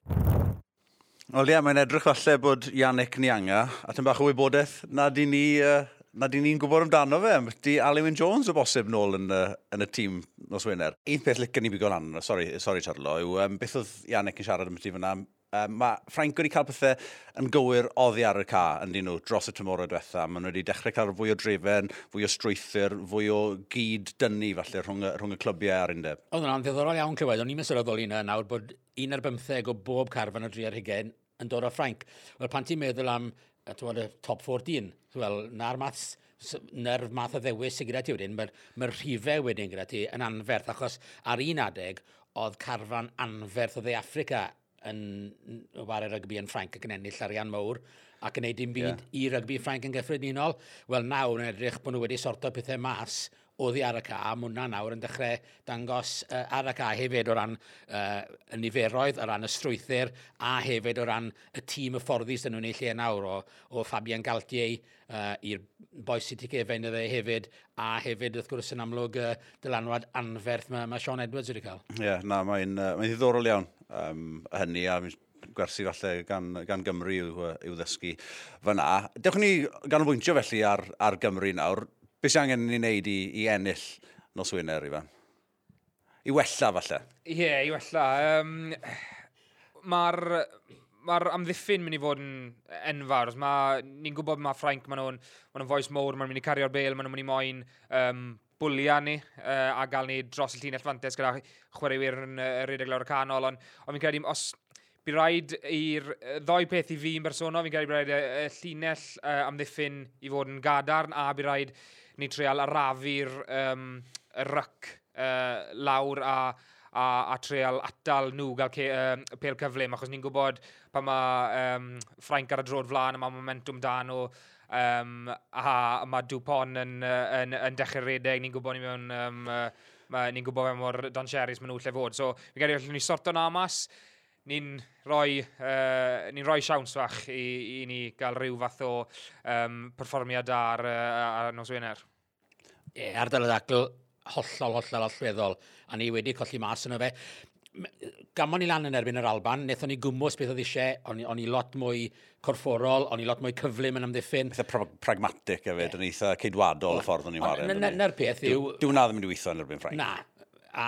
Wel ie, mae'n edrych falle bod Yannick Nianga, a tyn bach o wybodaeth, na di ni, uh, na dyn ni'n gwybod amdano fe, di Alwyn Jones o bosib nôl yn uh, yn y tîm nos Wener. Un peth licen ni bigo'n anno, sorry, sorry Charlo, yw um, beth oedd Iannick yn siarad am ti fyna. Um, mae Frank wedi cael pethau yn gywir oddi ar y ca yn dyn nhw dros y tymorau diwetha. Maen nhw wedi dechrau cael fwy o drefen, fwy o strwythyr, fwy o gyd dynnu falle rhwng, rhwng y clybiau ar undeb. Oedd hwnna'n ddiddorol iawn clywed, o'n i'n mesurol hynna nawr bod un ar bymtheg o bob carfan o dri ar hugen yn dod o Ffrainc. Wel, pan ti'n meddwl am y top 14, wel, na'r math na'r math o ddewis sy'n gyda ti wedyn, mae'r ma rhifau wedyn gyda ti yn anferth, achos ar un adeg oedd carfan anferth o dde Africa yn war rygbi yn Ffranc ac yn ennill arian mawr ac yn neud dim byd yeah. i rygbi Ffranc yn gyffredinol. Wel nawr yn edrych bod nhw wedi sorto pethau mas oedd hi ar y ca, a hwnna nawr yn dechrau dangos uh, ar y ca hefyd o ran uh, y niferoedd, o ran y strwythyr, a hefyd o ran y tîm y fforddus dyn nhw'n ei lle nawr o, o Fabian Galtier uh, i'r boes sy'n tigefen iddo hefyd, a hefyd wrth gwrs yn amlwg uh, dylanwad anferth mae, mae Sean Edwards wedi cael. Ie, yeah, na, mae'n uh, mae ddiddorol iawn um, hynny, a gwersi falle gan, gan Gymru i'w, i'w ddysgu fyna. Dewch ni ganolbwyntio felly ar, ar Gymru nawr. Be sy'n angen ni wneud i, i ennill nos wyner, Ifan? I wella, falle? Ie, yeah, i wella. Um, Mae'r mae'r amddiffyn mynd i fod yn enfawr. Ni'n gwybod mae Frank, maen nhw'n ma nhw foes mowr, maen nhw'n mynd i cario'r bel, maen nhw'n mynd i moyn um, bwlia ni uh, a gael ni dros y llinell fantes gyda chwaraewyr yn uh, rhedeg lawr y canol. Ond on fi'n credu, os bu rhaid i'r ddoi peth i fi yn bersonol, fi'n credu bu rhaid y, y llinell uh, amddiffyn i fod yn gadarn a bu rhaid ni treol arafu'r um, ryc uh, lawr a, a, a treol atal nhw gael ce, um, pel cyflym, Achos ni'n gwybod pa mae um, Ffrainc ar y drod flaen a mae momentum dan o um, a mae Dupont yn, yn, yn, yn dechrau redeg. Ni'n gwybod ni mewn... Um, uh, ni'n gwybod fe mor danseris maen nhw lle fod. So, fi gael ni sorto na mas ni'n rhoi, uh, ni rhoi siawns fach i, i ni gael rhyw fath o um, perfformiad ar, uh, ar nos Wener. Ie, yeah, ardal y ddacl hollol, hollol allweddol, a ni wedi colli mas yno fe. Gamon ni lan yn erbyn yr Alban, wnaethon ni gwmwys beth oedd eisiau, o'n, on i lot mwy corfforol, o'n i lot mwy cyflym yn amddiffyn. Eitha pra pragmatic hefyd, yn eitha ceidwadol y ffordd o'n i'n wario. Na'r peth yw... Dwi'n na ddim yn weithio yn erbyn Ffrainc. Na, a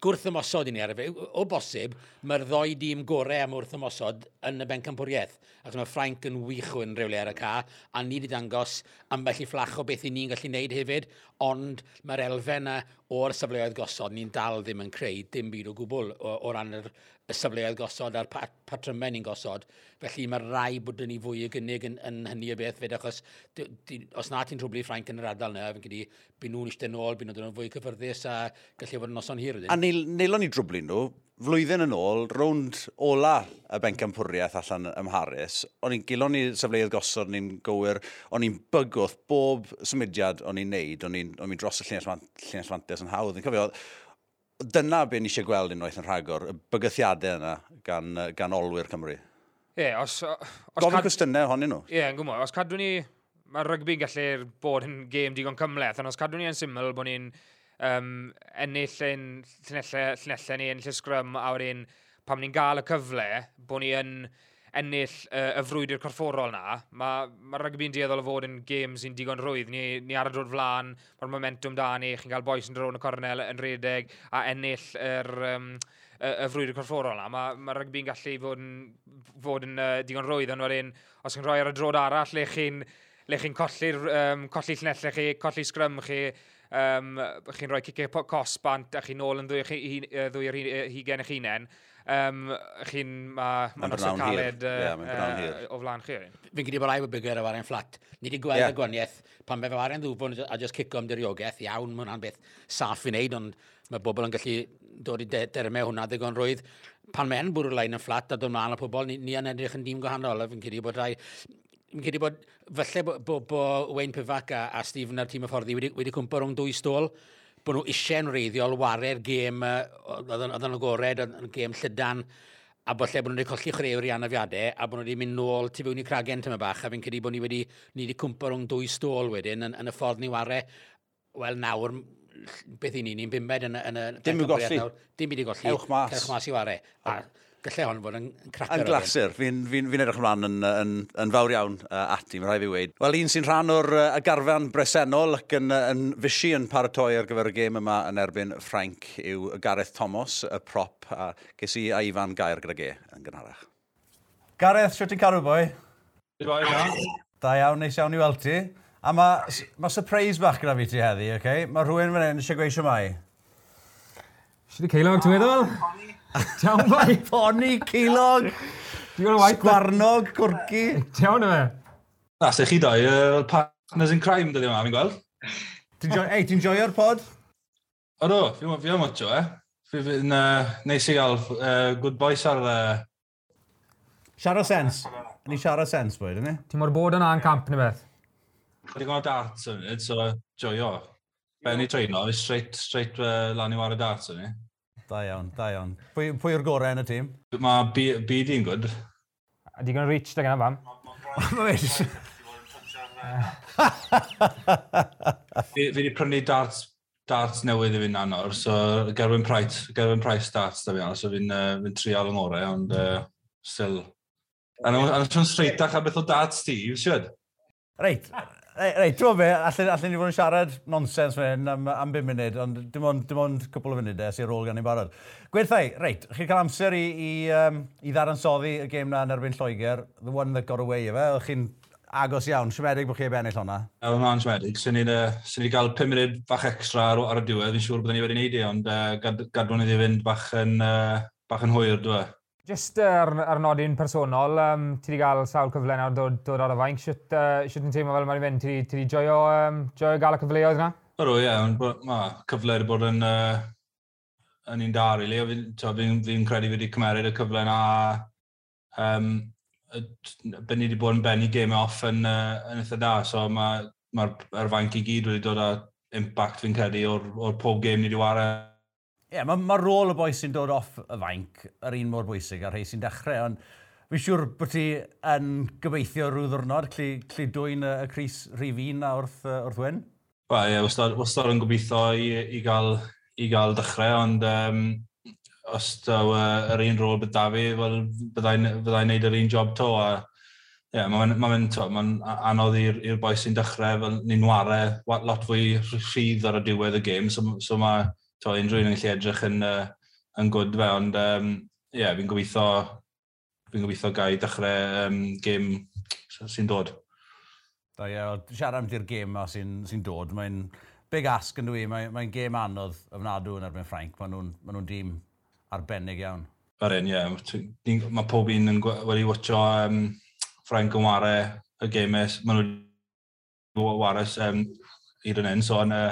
gwrth ymosod i ni ar y fe. O bosib, mae'r ddoi dîm gorau am wrth ymosod yn y bencampwriaeth. Ac mae Frank yn wych yn rhywle ar y ca, a ni wedi dangos ambell i fflach o beth i ni'n gallu wneud hefyd, ond mae'r elfen o'r safleoedd gosod, ni'n dal ddim yn creu dim byd o gwbl o, o ran yr, y safleoedd gosod a'r pat, patrymau ni'n gosod. Felly mae rai bod ni fwy o gynnig yn, yn hynny o beth fyd, achos di, di, os na ti'n trwblu Ffrainc yn yr ardal yna, fe'n gyda byd nhw'n eistedd nôl, byd nhw'n fwy cyffyrddus a gallu fod yn noson hir. A neil, neilon ni drwblu nhw, flwyddyn yn ôl, rownd ola y bencampwriaeth allan ym Mharis, o'n i'n gilon ni sefleoedd gosod, o'n i'n gywir, o'n i'n bygwth bob symudiad o'n i'n neud, o'n i'n dros y llinell, llinell fantes yn hawdd. Yn cofio, dyna be ni eisiau gweld unwaith yn rhagor, y bygythiadau yna gan, gan olwyr Cymru. Ie, yeah, os... os Gofyn cad... cwestiynau ohonyn nhw. Ie, yeah, yn gwybod. Os cadw ni... Mae rygbi'n gallu bod yn gêm digon cymleth, ond os cadw ni yn syml bod ni'n um, ennill ein llunellau, llunellau ni, ennill y sgrym, a wedyn pam ni'n gael y cyfle, bod ni yn ennill uh, y frwydr corfforol na, mae ma rygbi'n dieddol o fod yn gêm sy'n digon rwydd. Ni, ni ar y drod flan, mae'r momentum da ni, chi'n cael boes yn drôn y cornel yn redeg a ennill yr, um, y, y frwydr corfforol na. Mae ma rygbi'n gallu fod yn, fod yn uh, digon rwydd, ond wedyn, os chi'n rhoi ar y drod arall le chi'n le chi'n colli'r um, colli llunellau chi, colli sgrym chi, um, chi'n rhoi cicau cosbant a chi'n ôl yn ddwy, ddwy ar hugen eich hunain, um, chi'n... ma, ma nos yn caled uh, yeah, o flan chi. Fi'n gyda bod rai bod bygger o waren fflat. Ni wedi gweld yeah. y gwaniaeth pan fe waren ddwfwn a just cico am diriogaeth. Iawn, mae hwnna'n beth saff i wneud, ond mae bobl yn gallu dod i dermau hwnna ddigon rwydd. Pan mae'n bwrw lain yn fflat a dod mlaen o pobl, ni, ni yn edrych yn dîm gwahanol. Fi'n credu bod rai Mi'n credu bod, falle bod bo, bo Wayne Pivac a, a Stephen a'r tîm y fforddi wedi, wedi cwmpa rhwng dwy stôl, bod nhw eisiau'n reiddiol wario'r gêm, oedd yn agored, yn gêm llydan, a bod lle bod nhw wedi colli chreuwr i anafiadau, a bod nhw wedi mynd nôl tu fewn i cragen tyma bach, a fi'n credu bod ni wedi, ni wedi cwmpa rhwng dwy stôl wedyn yn, yn y ffordd ni wario. Wel, nawr, beth i ni, ni'n bimed yn y... Yn y Dim i'w golli. Dim i'w golli. Ewch mas. Ewch mas i wario. A, gallai hon fod yn, yn cracker. Yn glasur. Fi'n fi, fi n edrych ymlaen yn, yn, yn fawr iawn uh, ati, mae'n rhaid fi weid. Wel, un sy'n rhan o'r uh, garfan bresennol ac yn, yn fysi yn paratoi ar gyfer y gêm yma yn erbyn Frank yw Gareth Thomas, y prop, a ges i a Ifan Gair gyda ge yn gynharach. Gareth, sio ti'n carw boi? Boi, Da iawn, neis iawn i weld ti. A mae ma surprise bach gyda fi ti heddi, oce? Okay? Mae rhywun fan hyn eisiau gweisio mai. Si di ceilog, ti'n meddwl? Tewn mai. Poni, cilog, sgwarnog, cwrci. Tewn fe. Na, se chi doi, uh, partners in crime, dydw i yma, fi'n gweld. Ei, ti'n joio'r pod? Odo, fi am mwtio, e. Eh? Fi'n uh, neis i gael uh, good boys ar... Uh... Siarad sens. Ni siarad sens, bwyd, yna. Ti'n mor bod yna yn camp neu beth? Wedi gwneud darts yn so joio. Ben i treino, straight, straight uh, lan i war y darts yn Da iawn, da iawn. Pwy, pwy yw'r gorau yn y tîm? Mae byd i'n gwyd. A digon reach da gan fam. Mae Fi wedi prynu darts, darts newydd i fi'n anor, so gerwyn price, gerwyn price darts da fi anor, so fi'n uh, fi trial yng ngorau, ond uh, still. A nhw'n straight a beth o darts ti, yw siwed? Reit, Reit, dwi'n be, allan, allan ni fod yn siarad nonsens fe hyn am, am 5 munud, ond dim ond, dim ond cwpl o funudau e, sy'n rôl gan i'n barod. Gwerthau, reit, chi'n cael amser i, i, um, i ddaransoddi y gêm na yn erbyn Lloegr, the one that got away efe, o'ch chi'n agos iawn, siomedig bod chi eb ennill hwnna? Wel, mae'n siomedig. Swn i'n ni gael 5 munud bach extra ar, ar y diwedd, fi'n siŵr bod ni wedi gwneud i, ond uh, gad, gadwn iddi fynd bach yn, uh, bach yn hwyr, dwi'n e? Just ar, ar nodyn personol, um, ti wedi cael sawl cyfle nawr dod, dod ar y fainc. Sut uh, yn teimlo fel mae'n fynd? Ti wedi joio, um, joio gael y cyfleoedd yna? Yr o, ie. Mae cyfle wedi bod yn, uh, yn un dar, really. Fi'n fi, fi credu fi wedi cymeryd y cyfle yna. Um, ben ni wedi bod yn bennu game off yn, uh, yn eitha da, so mae'r ma, ma fainc i gyd wedi dod â impact fi'n credu o'r, or pob game ni wedi wario yeah, mae ma rôl y boi sy'n dod off y fainc yr un mor bwysig a'r rhai sy'n dechrau, ond fi'n siŵr bod ti yn gobeithio rhyw ddwrnod lle, lle dwy'n y, y Cris rhif un a wrth, wrth wyn? Wel, ie, yeah, wastad, yn gobeithio i, i, gael, i gael dechrau, ond um, os daw uh, yr un rôl bydd da fi, wel, byddai'n byddai neud yr un job to. A, ie, yeah, mae'n ma ma ma anodd i'r boi sy'n dechrau, fel ni'n ware lot fwy rhydd ar y diwedd y gêm, so, so mae to, unrhyw un yn gallu edrych yn, uh, yn gwrdd fe, ond um, yeah, fi'n gobeithio, fi'n gobeithio gael dechrau um, gêm sy'n dod. Da ie, siarad am di'r gêm ma sy'n sy dod, mae'n big ask yn dwi, e. mae'n mae gêm anodd ofnadw yn erbyn Ffrainc, maen nhw'n ma nhw dîm arbennig iawn. Ar un, ie. Yeah. Mae pob un yn wedi watcho um, Ffrainc yn ware y gêmau, maen nhw wedi wares um, i'r un un, so yn uh,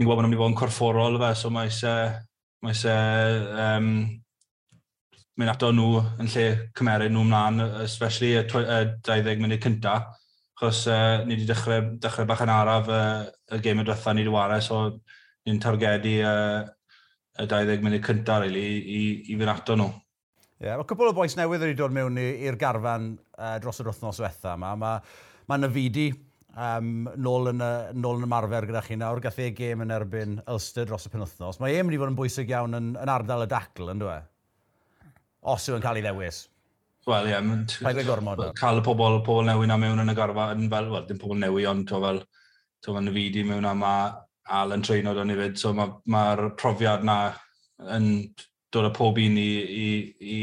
ni'n gwybod bod nhw'n mynd i fod yn corfforol fe, so mae eisiau mae eisiau um, mynd ato nhw yn lle cymeryd nhw ymlaen, e, especially y 20 munud cynta, achos uh, ni wedi dechrau, dechrau bach yn araf uh, y gêm y drwetha ni wedi wario, so ni'n targedu uh, y 20 munud cynta really, i, i fynd ato nhw. Ie, yeah, mae cwbl o boes newydd wedi dod mewn i'r garfan uh, dros yr wythnos diwetha yma. Mae ma Nafidi um, nôl, yn y, nôl yn ymarfer gyda chi nawr, gath ei gêm yn erbyn Ulster dros y penwthnos. Mae ei mynd i fod yn bwysig iawn yn, yn ardal y dacl, yn dweud? Os yw'n cael ei ddewis. Wel, ie. Yeah, cael y pobl, pobl newydd na mewn yn y garfa yn fel, wel, dim pobl newydd, ond to fel, to fel Nafidi mewn a Al yn treino do'n i fyd, so mae'r ma, profiad na yn dod y pob un i, i, i,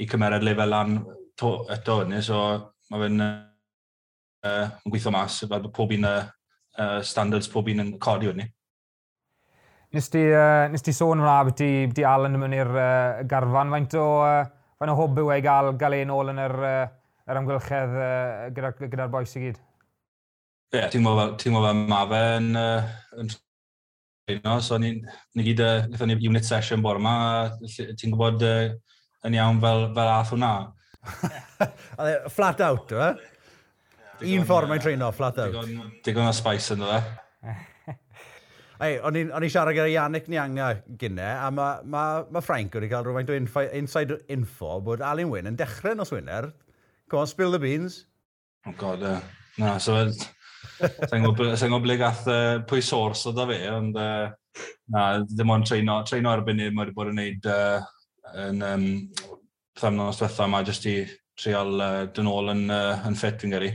i cymeryd lefel lan to, eto, so mae fe'n uh, yn gweithio mas, fel bod pob un uh, standards pob un yn codi hynny. Nes ti, uh, nes ti sôn yna bod ti, ti Alan yn mynd i'r uh, garfan. Faint o, uh, faint o hwb yw ei gael, gael ein ôl yn yr, uh, yr amgylchedd uh, gyda'r gyda, gyda boes i gyd? Ie, yeah, ti'n gwybod fel mae fe yn, uh, yn treno. So, ni, ni gyd, uh, nethon ni unit session bore yma. Ti'n gwybod uh, yn iawn fel, fel ath hwnna. E flat out, o? Un ffordd mae'n treino, flat out. Digon, digon o spice yn dda. Ei, o'n i siarad gyda Yannick Nianga gynne, a mae ma, ma Frank wedi cael rhywfaint o inside info bod Alun Wyn yn dechrau nos Wyner. Go on, spill the beans. Oh god, uh, na, so... Sa'n gwybod ble gath uh, pwy sors o da fe, ond uh, na, ddim ond treino, treino erbyn ni, mae wedi bod yn gwneud uh, e, yn um, themnos diwetha yma, jyst i treol uh, dyn ôl yn, uh, yn ffit fi'n gyrru.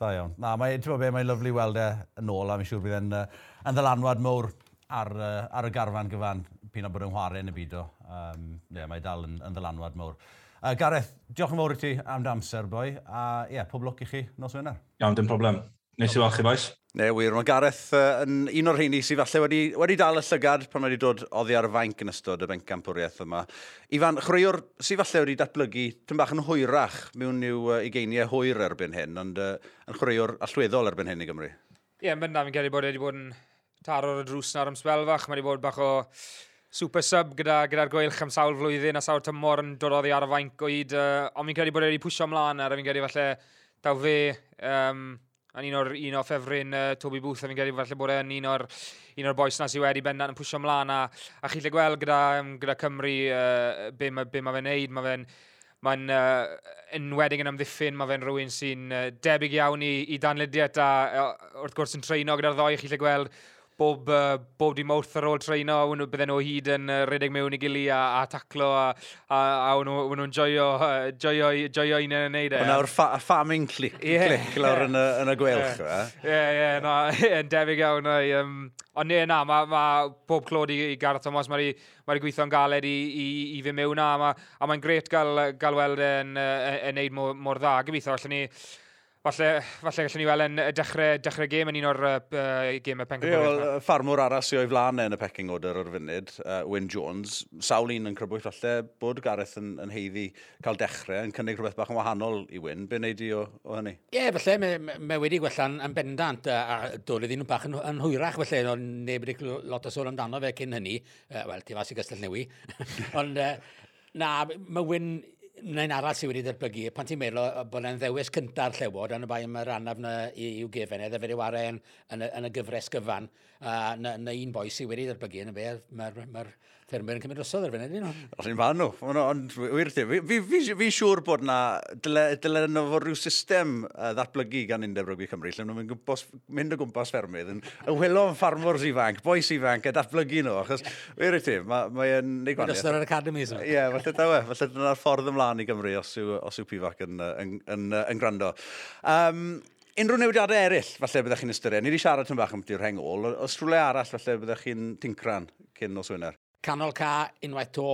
Da iawn. Na, mae, ti'n be, mae'n lyflu weld e yn ôl, a mi'n siŵr bydd e'n uh, yn ddylanwad mowr ar, uh, ar y garfan gyfan pyn o bod yn chwarae yn y byd o. Um, yeah, mae dal yn, yn ddylanwad mowr. Uh, Gareth, diolch yn fawr i ti am dy amser, boi. A ie, yeah, pob lwc i chi nos Wener. Iawn, dim problem. Nes i weld chi, boys. Ne, wir, mae Gareth uh, yn un o'r rheini sydd falle wedi, wedi dal y llygad pan wedi dod oddi ar y fainc yn ystod y bencampwriaeth yma. Ifan, chreuwr sydd falle wedi datblygu tyn bach yn hwyrach mewn i'w uh, ugeiniau hwyr erbyn hyn, ond uh, yn chreuwr allweddol erbyn hyn i Gymru. Ie, yeah, mynd am, fi'n credu bod e wedi bod yn taro'r drws na'r ymsbel fach. Mae wedi bod bach o super sub gyda'r gyda, gyda goelch am sawl flwyddyn a sawl tymor yn dod oddi ar y fainc o hyd. Uh, ond fi'n credu bod e wedi pwysio ymlaen ar, e. fi'n credu falle daw fe um, yn un o'r, un o'r ffefryn uh, Toby Booth a fi'n credu falle bod e'n un o'r, un o'r boes na sydd wedi bendant yn pwysio ymlaen a, a chi'n gweld gyda, gyda Cymru uh, be, ma, be mae fe'n neud, mae fe'n mae'n uh, enwedig yn amddiffyn, mae fe'n rhywun sy'n uh, debyg iawn i, i danlydiad a uh, wrth gwrs yn treino gyda'r ddoi, chi'n gweld bob, uh, bob di mawrth ar ôl treino, a nhw bydden nhw hyd yn uh, redeg mewn i gili a, a taclo, a, a, a nhw'n nhw joio, uh, joio, joio un yn y neud e. Ond nawr fa farming clic, yeah. clic lawr yn y, yn y gwelch. Ie, ie, na, yn debyg iawn. Um, ond ne, na, mae ma pob clod i, i Gareth Thomas, mae'n ma gweithio'n galed i, i, i fy mewn a, a mae'n gret gael, gael weld yn, yn, neud mor, mor dda. Gobeithio, allan ni Falle, falle gallwn ni weld yn dechrau, dechrau gêm yn un o'r uh, gêm y pen cymryd. Well, ffarmwr arall sy'n o'i flaen yn y pecking order o'r funud, uh, Wyn Jones, sawl un yn crybwyll falle bod Gareth yn, yn heiddi cael dechrau, yn cynnig rhywbeth bach yn wahanol i Wyn. Be wneud i o, o hynny? Ie, yeah, falle, mae me wedi gwella'n yn bendant, a, a dod iddyn nhw bach yn, yn hwyrach, falle, ond neb wedi lot o sôn amdano fe cyn hynny. Uh, Wel, ti fas i gystell newi. ond, uh, na, mae Wyn Na'n arall sydd wedi datblygu, pan ti'n meddwl bod e'n ddewis cynta'r llewod, yn y bai mae'r annaf yna i'w gefen, edrych e wedi wario yn, yn, yn, y gyfres gyfan, a na, na un boi sydd wedi datblygu, yn y be, mae'r ma Termau'n cymryd drosodd erbyn edrych nhw. Rwy'n fan nhw, ond wir ti. Fi'n siŵr bod na, dyle yna fod rhyw system ddatblygu gan Undeb Rygbi Cymru, lle nhw'n mynd o gwmpas ffermydd, yn ywylon ffarmwrs ifanc, boes ifanc, a datblygu nhw, achos wir ti, mae'n neud gwaniaeth. Dwi'n yr academies. Ie, falle da we, falle dyna'r ffordd ymlaen i Gymru os yw pifac yn gwrando. Um, unrhyw newidiadau eraill, falle byddech chi'n ystyried. Ni wedi siarad yn bach am di'r hengol. Os rhywle arall, falle byddech chi'n tincran cyn nos Wener? Canol ca unwaith to,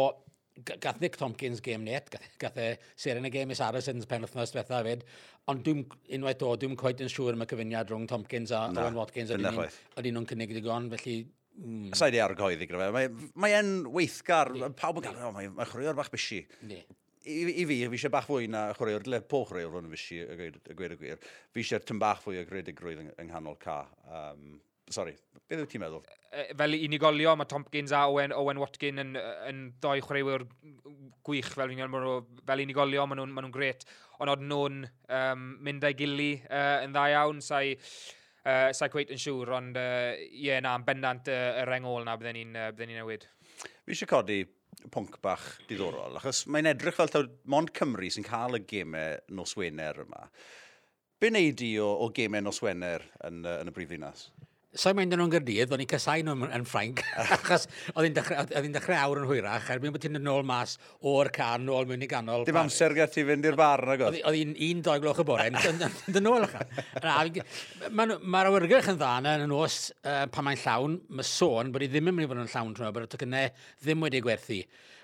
gath Nick Tompkins game net, gath e ser yn y game i Saracens pen wythnos diwetha fyd, ond dwi'n unwaith to, dwi'n coed yn siŵr am y cyfyniad rhwng Tompkins a Na, Owen Watkins ydy nhw'n cynnig digon, felly Mm. Sa i di argoedd i gyda fe. Mae e'n weithgar, pawb yn gael, oh, mae, mae chwaraewr bach bysi. I, I fi, fi eisiau bach fwy na chwaraewr, le po chwaraewr hwn fysi, y gweud y gwir. Fi eisiau tyn bach fwy o gredigrwydd yng, yng nghanol ca. Um, Sorry, beth yw ti'n meddwl? E, e, fel unigolio, mae Tompkins a Owen, Owen Watkin yn, yn ddoi chwaraewyr gwych fel fi'n gwneud. Fel unigolio, maen nhw'n ma nhw gret. Ond oedd nhw'n um, mynd â'i gili uh, yn dda iawn. Sa'i uh, sa cweith yn siŵr, ond ie, uh, yeah, na, yn bendant uh, yr engol na bydden ni'n uh, ni newid. Fi eisiau codi pwnc bach diddorol, achos mae'n edrych fel taw Mond Cymru sy'n cael y gemau nos Wener yma. Be wneud i o, o gemau nos Wener yn, yn y brifddinas? So i'n mynd yn o'n gyrdydd, o'n i'n casau nhw yn Ffrainc, achos oedd hi'n dechrau, dechrau awr yn hwyrach, erbyn bod ti'n nôl mas o'r car, nôl mewn i ganol. Dim amser gael ti fynd i'r bar, na oedd? Oedd hi'n un doi gloch y bore, yn dyn ôl allan. Mae'r awyrgylch yn dda yna yn y nos uh, pan mae'n llawn, mae sôn bod hi ddim yn mynd i fod yn llawn trwy'n bod y tocynnau ddim wedi gwerthu.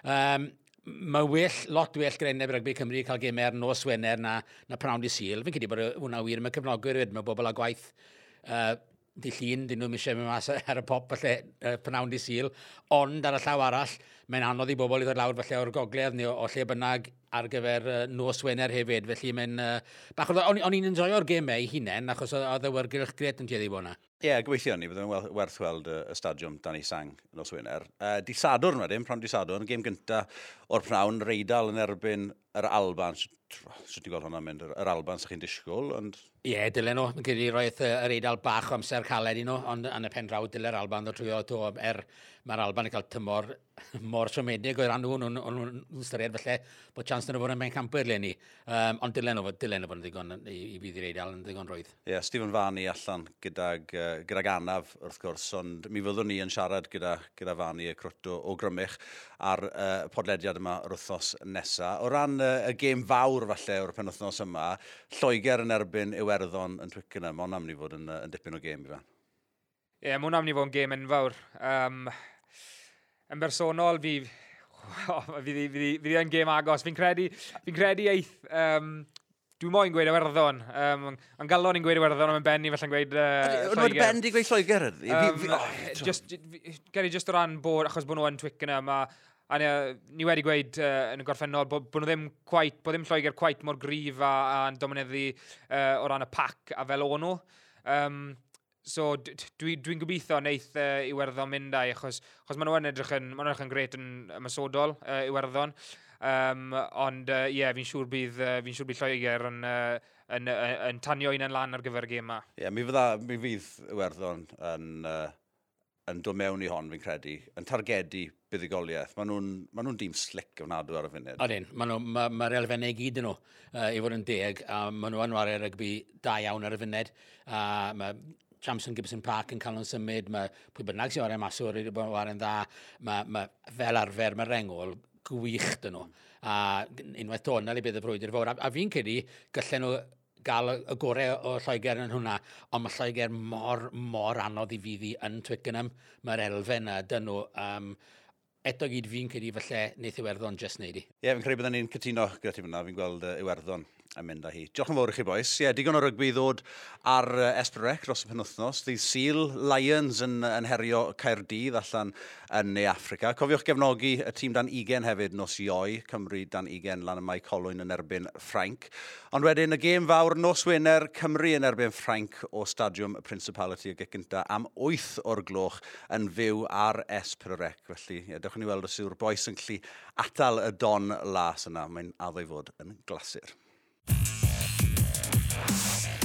Um, mae well, lot well gyda Eneb Rygbi Cymru cael gemau'r nos Wener na, na prawn di syl. Fi'n credu bod hwnna wir, mae cyfnogwyr wedyn, mae bobl a gwaith uh, di llun, dyn nhw'n eisiau mynd mas ar y pop falle uh, pnawn di sil, ond ar y llaw arall, mae'n anodd i bobl i ddod lawr falle o'r gogledd neu o, o lle bynnag ar gyfer uh, nos Wener hefyd, felly mae'n... Uh, bach o'n i'n enjoyo'r gemau ei hunain, achos oedd y wyrgylch gret yn tueddu bod yna. Ie, yeah, gobeithio ni, byddai'n werth weld y, y stadiwm dan ei sang nos Wener. Uh, di Sadwrn wedyn, pram di Sadwrn, gêm gyntaf o'r pnawn, reidal yn erbyn yr Alban, sydd wedi gweld hwnna'n mynd, yr Alban sy'ch chi'n disgwyl, ond... Ie, yeah, dylen nhw, gyda ni roedd yr Eidal bach o amser caled i nhw, ond yn y pen draw, dyle'r Alban ddod trwy o to, er mae'r Alban yn cael tymor mor siomedig o'r anw, nhw, nhw'n nhw, nhw styried falle bod chans nhw fod yn mewn camper le ni. Um, ond dylen nhw dylen nhw fod yn ddigon i, i bydd i'r Eidal yn ddigon roedd. Ie, yeah, Stephen Fani allan gydag, gydag Anaf wrth gwrs, ond mi fyddwn ni yn siarad gyda, gyda Fani y crwt o, o grymich ar uh, podlediad yma yr wythnos nesaf. O ran amdan y, gêm fawr falle o'r penwthnos yma, Lloegr yn erbyn Iwerddon yn Twickenham, ond am ni fod yn, yn dipyn o gêm i fan. Ie, yeah, mwyn am ni fod yn gêm enfawr. Um, yn bersonol, fi... Fi Fydd yn gêm agos. Fi'n credu, fi credu eith... Um, Dwi'n moyn gweud Iwerddon. Um, yn galon i'n gweud Iwerddon, ond benni felly'n gweud uh, Lloegr. Ond Benny gweud Lloegr. Um, just, Geri, just o ran bod, achos bod nhw yn Twickenham, a A ni, ni wedi gweud uh, yn y gorffennol bod, bod nhw ddim quite, bod ddim Lloegr quite mor grif a, a'n domeneddu uh, o ran y pac a fel o'n nhw. Um, so dwi'n dwi, gobeithio wneith uh, Iwerddon mynd ai, achos, achos maen nhw'n edrych yn, maen edrych yn gret yn ymysodol, uh, Iwerddon. Um, ond ie, uh, yeah, fi'n siŵr bydd, uh, fi siŵr bydd Lloegr yn, uh, yn, yn, yn tanio un yn lan ar gyfer y gêm yma. Ie, yeah, mi fydda, mi fydd Iwerddon yn... Uh yn dod mewn i hon, fi'n credu, yn targedu buddigoliaeth. Maen nhw'n ma nhw dîm slick ofnadw ar y funud. Odin, maen nhw'n ma, ma elfennau gyd yn nhw uh, i fod yn deg, a maen nhw'n wario rygbi da iawn ar y funud. A mae Jamson Gibson Park yn cael nhw'n symud, mae pwy bynnag sy'n wario maswr mas o'r wario'n dda, mae ma, fel arfer mae'r rengol gwych dyn nhw. A unwaith to, na le bydd y frwydr fawr. A, a fi'n credu, gallen nhw gael y gorau o Lloegr yn hwnna, ond mae Lloegr mor, mor anodd i fyddi yn Twickenham. Mae'r elfen yna, dyn nhw, um, eto gyd fi'n credu falle wneith Iwerddon just wneud i. Ie, yeah, fi'n credu byddwn ni'n cytuno gyda ti fyna, fi'n gweld uh, Iwerddon yn mynd â hi. Diolch yn fawr i chi, boes. Ie, yeah, digon o rygbi ddod ar uh, Esbrec dros y penwthnos. Ddydd Seal Lions yn, yn herio Caerdydd allan yn Ne Africa. Cofiwch gefnogi y tîm dan 20 hefyd nos ioi. Cymru dan 20 lan y mae Colwyn yn erbyn Ffrainc. Ond wedyn y gêm fawr nos Wener, Cymru yn erbyn Ffrainc o Stadiwm Principality y gynta am 8 o'r gloch yn fyw ar Esbrec. Felly, ie, dewch ni weld os yw'r boes yn gallu atal y don las yna. Mae'n addo i fod yn glasur. Yeah.